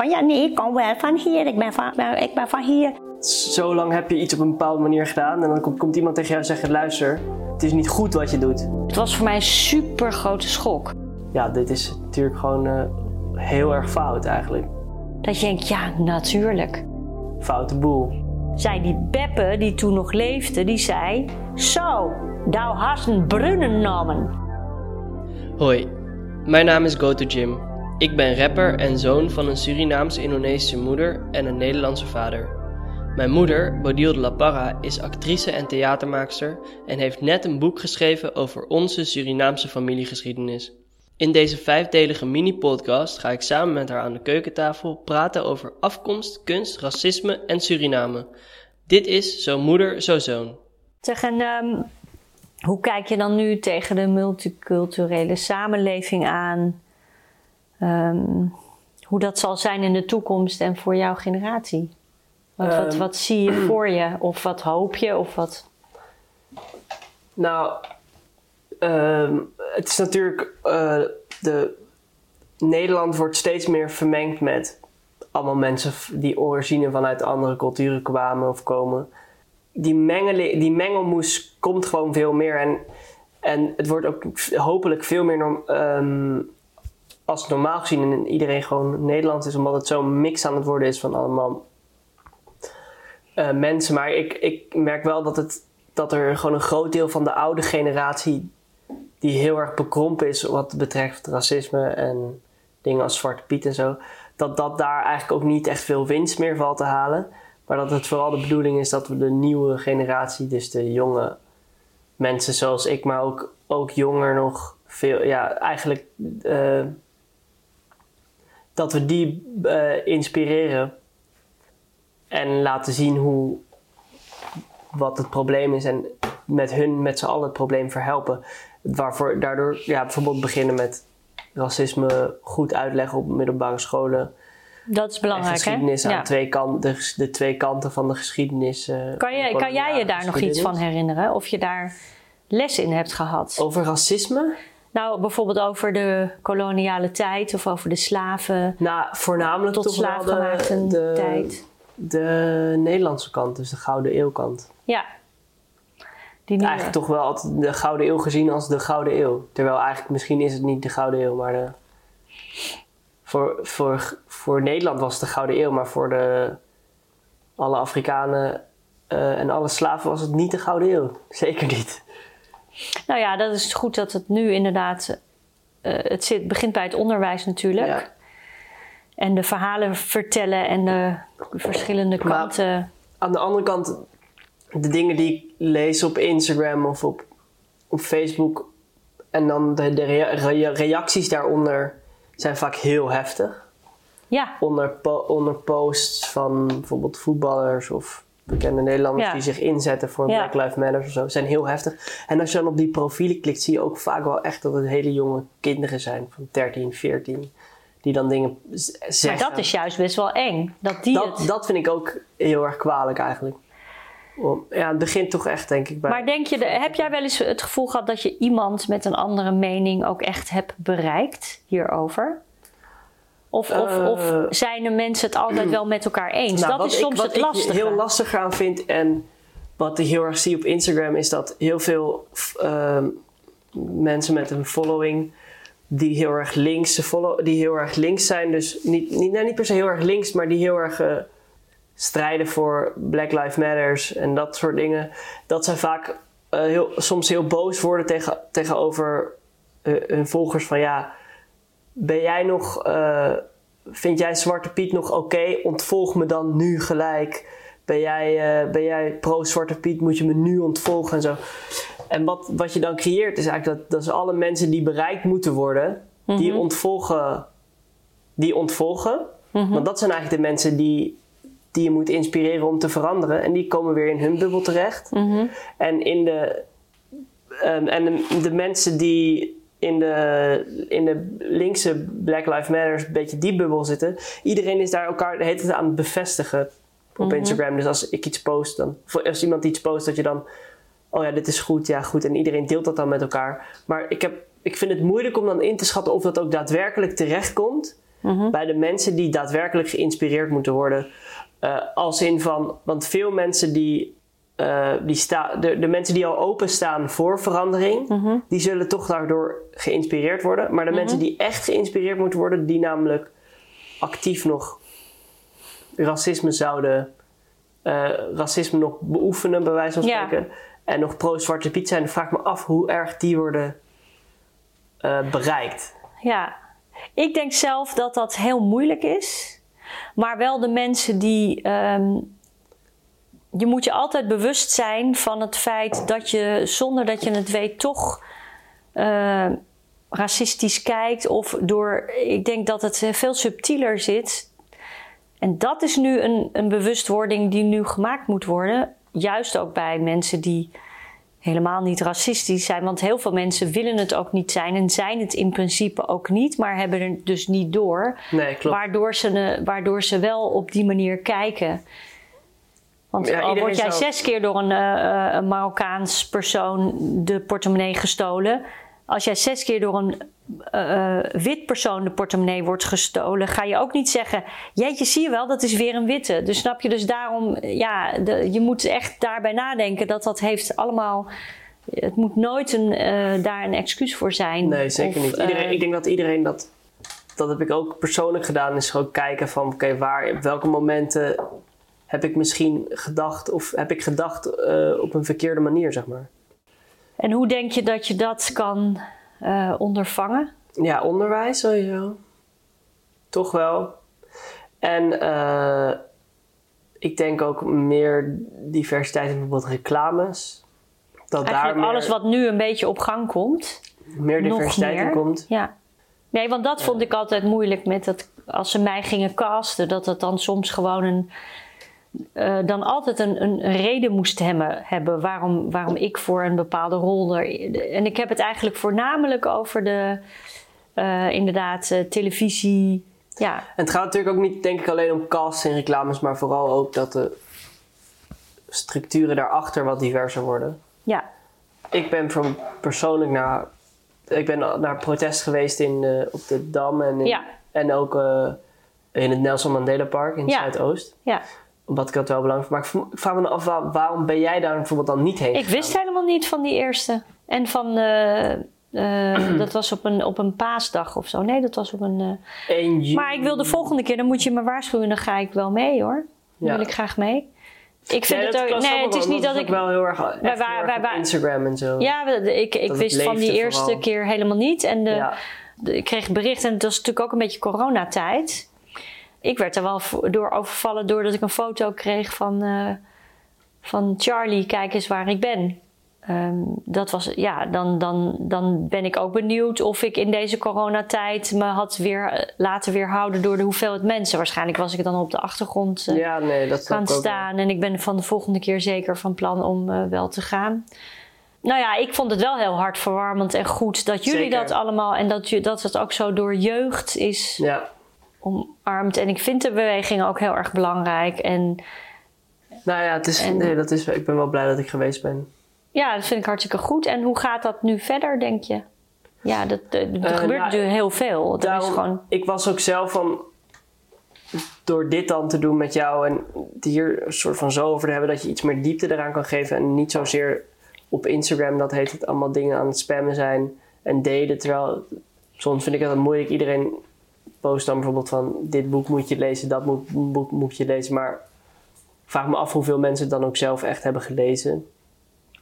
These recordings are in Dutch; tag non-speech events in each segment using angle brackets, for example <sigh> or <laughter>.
Van ja, nee, ik kom wel van hier. Ik ben van, nou, ik ben van hier. Zo lang heb je iets op een bepaalde manier gedaan en dan komt, komt iemand tegen jou en zegt: luister, het is niet goed wat je doet. Het was voor mij een super grote schok. Ja, dit is natuurlijk gewoon uh, heel erg fout eigenlijk. Dat je denkt, ja, natuurlijk. Foute boel. Zij die Beppe, die toen nog leefde, die zei... Zo, thou hast een brunnen namen. Hoi, mijn naam is Go to Jim. Ik ben rapper en zoon van een Surinaams-Indonesische moeder en een Nederlandse vader. Mijn moeder, Bodil de La Parra, is actrice en theatermaakster en heeft net een boek geschreven over onze Surinaamse familiegeschiedenis. In deze vijfdelige mini-podcast ga ik samen met haar aan de keukentafel praten over afkomst, kunst, racisme en Suriname. Dit is Zo Moeder, Zo Zoon. Zeg, en ehm, hoe kijk je dan nu tegen de multiculturele samenleving aan? Ehm, hoe dat zal zijn in de toekomst en voor jouw generatie? Wat, wat, ehm, wat zie je <clears throat> voor je? Of wat hoop je? Of wat? Nou, het is natuurlijk. Uh, de, Nederland wordt steeds meer vermengd met allemaal mensen die origine vanuit andere culturen kwamen of komen. Die, mengeling, die mengelmoes komt gewoon veel meer. En, en het wordt ook hopelijk veel meer norm, um, als normaal gezien en iedereen gewoon Nederlands is, omdat het zo'n mix aan het worden is van allemaal uh, mensen. Maar ik, ik merk wel dat, het, dat er gewoon een groot deel van de oude generatie die heel erg bekrompen is wat betreft racisme en dingen als Zwarte Piet en zo, dat, dat daar eigenlijk ook niet echt veel winst meer valt te halen. Maar dat het vooral de bedoeling is dat we de nieuwe generatie, dus de jonge mensen zoals ik, maar ook, ook jonger nog, veel, ja, eigenlijk uh, dat we die uh, inspireren en laten zien hoe, wat het probleem is en met hun met z'n allen het probleem verhelpen. Waarvoor daardoor ja, bijvoorbeeld beginnen met racisme goed uitleggen op middelbare scholen. Dat is belangrijk, geschiedenis aan twee kanten, de, de, twee kanten van de geschiedenis. Uh, kan, je, kan jij je daar nog iets van herinneren? Of je daar les in hebt gehad? Over racisme? Nou, bijvoorbeeld over de koloniale tijd of over de slaven. Nou, voornamelijk tot slaafgemaakte de, tijd. De Nederlandse kant, dus de Gouden Eeuwkant. Ja, Eigenlijk toch wel altijd de Gouden Eeuw gezien als de Gouden Eeuw. Terwijl eigenlijk misschien is het niet de Gouden Eeuw, maar de, voor, voor, voor Nederland was het de Gouden Eeuw, maar voor de, alle Afrikanen uh, en alle slaven was het niet de Gouden Eeuw. <laughs> Zeker niet. Nou ja, dat is goed dat het nu inderdaad. Uh, het zit, begint bij het onderwijs natuurlijk. Ja. En de verhalen vertellen en de verschillende kanten. Maar aan de andere kant de dingen die ik lees op Instagram of op, op Facebook en dan de, de reacties daaronder zijn vaak heel heftig. Ja. Onder, onder posts van bijvoorbeeld voetballers of bekende Nederlanders die zich inzetten voor Black Lives Matter of zo, zijn heel heftig. En als je dan op die profielen klikt, zie je ook vaak wel echt dat het hele jonge kinderen zijn van 13, 14 die dan dingen zeggen. Maar dat is juist best wel eng. Dat, die dat, het... dat vind ik ook heel erg kwalijk eigenlijk ja, het begint toch echt, denk ik. Bij maar denk je, heb jij wel eens het gevoel gehad dat je iemand met een andere mening ook echt hebt bereikt hierover? Of, of, of eh, zijn de mensen het altijd wel met elkaar eens? Nou, dat is soms het lastige. Wat ik heel lastig aan vind en wat ik heel erg zie op Instagram is dat heel veel uh, mensen met een following die heel erg links, follow, die heel erg links zijn, dus niet, niet, nou, niet per se heel erg links, maar die heel erg uh, strijden voor Black Lives Matters en dat soort dingen, dat zij vaak uh, heel, soms heel boos worden tegen, tegenover hun volgers van ja, ben jij nog, uh, vind jij Zwarte Piet nog oké? Ontvolg me dan nu gelijk. Ben jij, ben jij pro-Zwarte Piet, moet je me nu ontvolgen en zo. En wat, wat je dan creëert is eigenlijk dat, dat is alle mensen die bereikt moeten worden, die mhm. ontvolgen, die ontvolgen. Mhm. Want dat zijn eigenlijk de mensen die die je moet inspireren om te veranderen. En die komen weer in hun bubbel terecht. Mhm. En, in de, um, en de, de, mensen die in de, in de linkse Black Lives Matter een beetje die bubbel zitten. Iedereen is daar elkaar de hele tijd aan het bevestigen op mhm. Instagram. Dus als ik iets post, dan, als iemand iets post, dat je dan... Oh ja, dit is goed, ja goed. En iedereen deelt dat dan met elkaar. Maar ik, heb, ik vind het moeilijk om dan in te schatten of dat ook daadwerkelijk terecht komt Mhm. bij de mensen die daadwerkelijk geïnspireerd moeten worden. Eh, als in van, want veel mensen die, eh, die sta, de, de mensen die al openstaan voor verandering, Mhm. die zullen toch daardoor geïnspireerd worden. Maar de mensen die echt geïnspireerd moeten worden, die namelijk actief nog racisme zouden, eh, racisme nog beoefenen, bij wijze van Ja. spreken, en nog pro-Zwarte Piet zijn, dan vraag ik me af hoe erg die worden eh, bereikt. Ja, ik denk zelf dat dat heel moeilijk is. Maar wel de mensen die. ehm, je moet je altijd bewust zijn van het feit dat je zonder dat je het weet toch eh, racistisch kijkt. Of door. Ik denk dat het eh, veel subtieler zit. En dat is nu een, een bewustwording die nu gemaakt moet worden. Juist ook bij mensen die helemaal niet racistisch zijn. Want heel veel mensen willen het ook niet zijn en zijn het in principe ook niet, maar hebben het dus niet door. Nee, klopt. Waardoor ze, waardoor ze wel op die manier kijken. Want Ja, al iedereen word jij zes keer door een, eh, eh, een Marokkaans persoon de portemonnee gestolen. Als jij zes keer door een eh, eh, wit persoon de portemonnee wordt gestolen, ga je ook niet zeggen: Jeetje, zie je wel, dat is weer een witte. Dus snap je, dus daarom, ja, de, je moet echt daarbij nadenken dat dat heeft allemaal. Het moet nooit een, eh, daar een excuus voor zijn. Nee, zeker Of, niet. Iedereen, eh, ik denk dat iedereen dat. Dat heb ik ook persoonlijk gedaan. Is gewoon kijken van oké, waar, op welke momenten heb ik misschien gedacht of heb ik gedacht eh, op een verkeerde manier, zeg maar. En hoe denk je dat je dat kan eh, ondervangen? Ja, onderwijs sowieso. Toch wel. En eh, ik denk ook meer diversiteit in bijvoorbeeld reclames. Dat daar Eigenlijk meer, alles wat nu een beetje op gang komt. meer diversiteit in komt. Ja. Nee, want dat vond ik altijd moeilijk met dat als ze mij gingen casten, dat het dan soms gewoon een. Eh, dan altijd een, een, reden moest hebben, hebben waarom, waarom ik voor een bepaalde rol er. En ik heb het eigenlijk voornamelijk over de. eh, inderdaad, eh, televisie. Ja, En het gaat natuurlijk ook niet, denk ik, alleen om casts en reclames, maar vooral ook dat de structuren daarachter wat diverser worden. ja, Ik ben voor persoonlijk naar, ik ben naar protest geweest in, op de Dam en, in- Ja. en ook in het Nelson Mandela Park in Ja. Zuidoost. ja. Omdat ik dat wel belangrijk vind. Maar ik vraag me dan af, waar- waarom ben jij daar bijvoorbeeld dan niet heen Ik wist helemaal niet van die eerste. En van. eh, <clears throat> dat was op een, op een paasdag of zo. Nee, dat was op een. 1 juni. Maar ik wil de volgende keer, dan moet je me waarschuwen, dan ga ik wel mee hoor. Dan Ja. wil ik graag mee. Ik vind Nee, het dat ook. Nee, het is wel, niet dat ik. wel heel erg, Wij Instagram en zo. Ja, ik, ik wist van die eerste vooral. keer helemaal niet. En de, Ja. de- ik kreeg bericht, en het was natuurlijk ook een beetje coronatijd. Ik werd er wel door overvallen doordat ik een foto kreeg van, eh, van Charlie, kijk eens waar ik ben. Ehm, dat was, ja, dan, dan, dan ben ik ook benieuwd of ik in deze coronatijd me had weer eh, laten weerhouden door de hoeveelheid mensen. Waarschijnlijk was ik dan op de achtergrond eh, Ja, nee, dat gaan wel. staan. En ik ben van de volgende keer zeker van plan om wel te gaan. Nou ja, ik vond het wel heel hartverwarmend en goed dat jullie Zeker. dat allemaal en dat, je, dat het ook zo door jeugd is Ja. Omarmd. En ik vind de beweging ook heel erg belangrijk. En Nou ja, het is, En- nee, dat is, ik ben wel blij dat ik geweest ben. ja, dat vind ik hartstikke goed. En hoe gaat dat nu verder, denk je? Ja, dat, eh, er Eh, gebeurt nou, natuurlijk heel veel. Er is Daarom, gewoon, Ik was ook zelf van... Door dit dan te doen met jou en hier een soort van zo over te hebben... dat je iets meer diepte eraan kan geven. En niet zozeer op Instagram, dat heet het, allemaal dingen aan het spammen zijn en delen. Terwijl soms vind ik het moeilijk. Iedereen post dan bijvoorbeeld van... dit boek moet je lezen, dat moet, boek moet je lezen. Maar ik vraag me af hoeveel mensen het dan ook zelf echt hebben gelezen.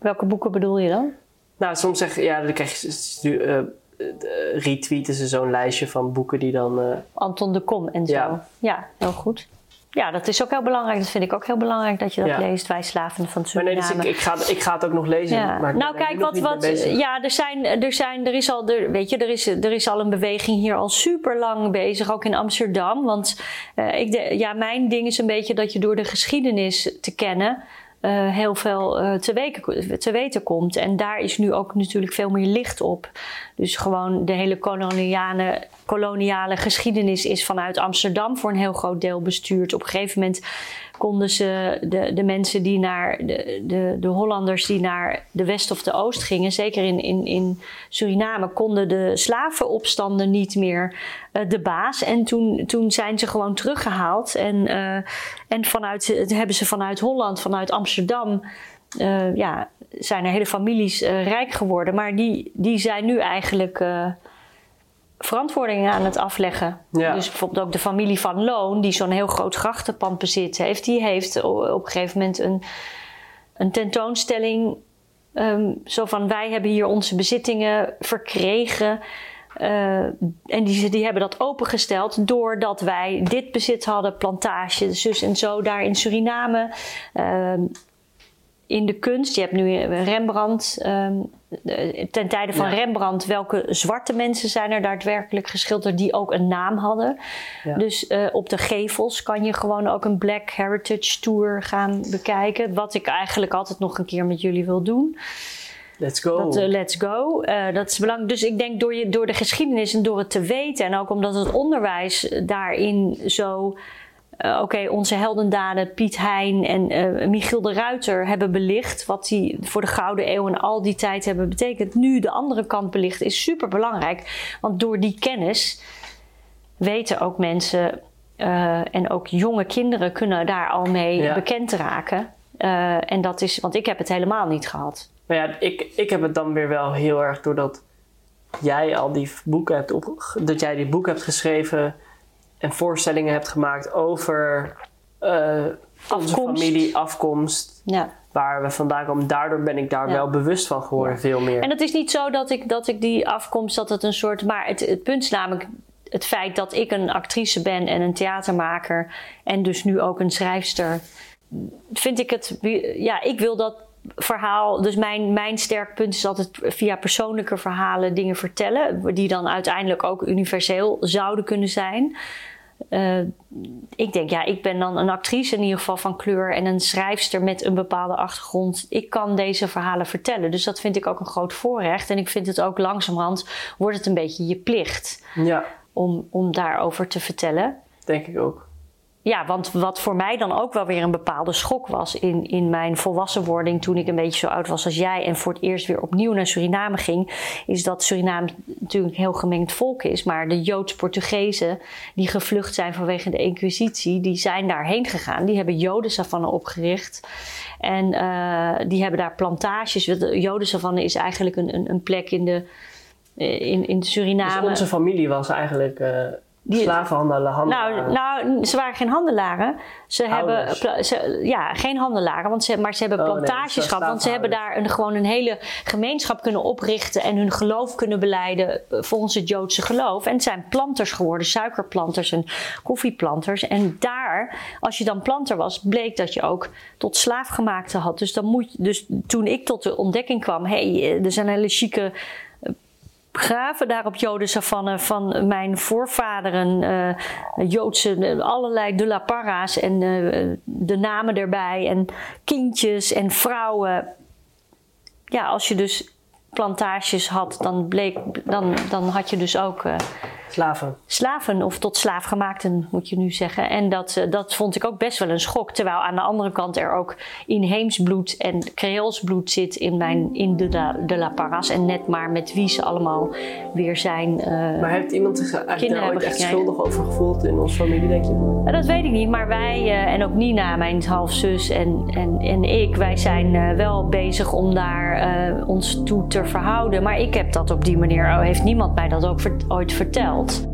welke boeken bedoel je dan? Nou, soms zeg ja, dan krijg je, eh, eh, retweeten ze zo'n lijstje van boeken die dan... eh, Anton de Kom en zo. Ja. Ja. heel goed. Ja, dat is ook heel belangrijk. Dat vind ik ook heel belangrijk dat je dat Ja. leest. Wij slaven van Maar nee, Suriname. dus ik, ik, ga, ik ga het ook nog lezen. Ja. Maar nou, kijk, wat, wat, ja, er zijn, er zijn, er is al, er, weet je, er is, er is al een beweging hier al super lang bezig, ook in Amsterdam. Want eh, ik de, ja, mijn ding is een beetje dat je door de geschiedenis te kennen eh, heel veel eh, te, weken, te weten komt. En daar is nu ook natuurlijk veel meer licht op. Dus gewoon de hele koloniale, koloniale geschiedenis is vanuit Amsterdam voor een heel groot deel bestuurd. Op een gegeven moment konden ze de, de mensen die naar de, de, de Hollanders die naar de west of de oost gingen, zeker in, in, in Suriname, konden de slavenopstanden niet meer de baas. En toen, toen zijn ze gewoon teruggehaald. En, en vanuit, hebben ze vanuit Holland, vanuit Amsterdam, ja, zijn er hele families rijk geworden. Maar die, die zijn nu eigenlijk verantwoordingen aan het afleggen. Dus bijvoorbeeld ook de familie van Loon, die zo'n heel groot grachtenpand bezit heeft, die heeft op een gegeven moment een, een tentoonstelling. Um, zo van wij hebben hier onze bezittingen verkregen. Uh, en die, die hebben dat opengesteld doordat wij dit bezit hadden, plantage, zus en zo, daar in Suriname. Uh, in de kunst. Je hebt nu Rembrandt. Um, ten tijde van Rembrandt, welke zwarte mensen zijn er daadwerkelijk geschilderd die ook een naam hadden. Dus uh, op de gevels kan je gewoon ook een Black Heritage Tour gaan bekijken. Wat ik eigenlijk altijd nog een keer met jullie wil doen. Let's go. Dat, uh, let's go. Uh, dat is belangrijk. Dus ik denk door, je, door de geschiedenis en door het te weten en ook omdat het onderwijs daarin zo uh, oké, onze heldendaden Piet Hein en uh, Michiel de Ruiter hebben belicht. Wat die voor de Gouden Eeuw en al die tijd hebben betekend. Nu de andere kant belicht is super belangrijk. Want door die kennis weten ook mensen uh, en ook jonge kinderen kunnen daar al mee ja. bekend raken. en dat is, want ik heb het helemaal niet gehad. Maar ja, ik, ik heb het dan weer wel heel erg doordat jij al die boeken hebt op, dat jij die boek hebt geschreven en voorstellingen hebt gemaakt over uh, onze familie, afkomst. Ja. Waar we vandaan komen. Daardoor ben ik daar wel bewust van geworden, veel meer. En het is niet zo dat ik, dat ik die afkomst, dat het een soort. Maar het, het punt is namelijk het feit dat ik een actrice ben en een theatermaker. En dus nu ook een schrijfster. Vind ik het. Ja, ik wil dat verhaal. Dus mijn, mijn sterk punt is altijd via persoonlijke verhalen dingen vertellen. Die dan uiteindelijk ook universeel zouden kunnen zijn. Uh, ik denk, ja, ik ben dan een actrice in ieder geval van kleur en een schrijfster met een bepaalde achtergrond. Ik kan deze verhalen vertellen. Dus dat vind ik ook een groot voorrecht. En ik vind het ook langzamerhand wordt het een beetje je plicht ja. om, om daarover te vertellen. Denk ik ook ja, want wat voor mij dan ook wel weer een bepaalde schok was in, in mijn volwassenwording toen ik een beetje zo oud was als jij en voor het eerst weer opnieuw naar Suriname ging, is dat Suriname natuurlijk een heel gemengd volk is, maar de Joods-Portugezen die gevlucht zijn vanwege de Inquisitie, die zijn daarheen gegaan. Die hebben Jodensavanne opgericht en uh, die hebben daar plantages. De Jodensavanne is eigenlijk een, een, een plek in de in, in Suriname. Dus onze familie was eigenlijk. Uh die, Slavenhandelen, Nou, nou, ze waren geen handelaren. Ze hebben ze, ja, geen handelaren, want ze, maar ze hebben oh, plantages gehad. Want ze hebben daar een, gewoon een hele gemeenschap kunnen oprichten en hun geloof kunnen beleiden volgens het Joodse geloof. En het zijn planters geworden, suikerplanters en koffieplanters. En daar, als je dan planter was, bleek dat je ook tot slaafgemaakte had. Dus, dan moet, dus toen ik tot de ontdekking kwam, hé, hey, er zijn hele chique graven daar op Jodensavanne van mijn voorvaderen, uh, Joodse, allerlei de la parra's en uh, de namen erbij en kindjes en vrouwen. Ja, als je dus plantages had, dan, bleek, dan, dan had je dus ook Slaven. Slaven of tot slaafgemaakten moet je nu zeggen. En dat, eh, dat vond ik ook best wel een schok. Terwijl aan de andere kant er ook inheems bloed en Creools bloed zit in, mijn, in de, de La Parras. En net maar met wie ze allemaal weer zijn. Uh, maar heeft iemand zich eigenlijk daar ooit echt schuldig over gevoeld in onze familie, denk je? dat weet ik niet. Maar wij uh, en ook Nina, mijn halfzus en, en, en ik, wij zijn wel bezig om daar ons toe te verhouden. Maar ik heb dat op die manier, oh, heeft niemand mij dat ook ooit verteld. McDonald's.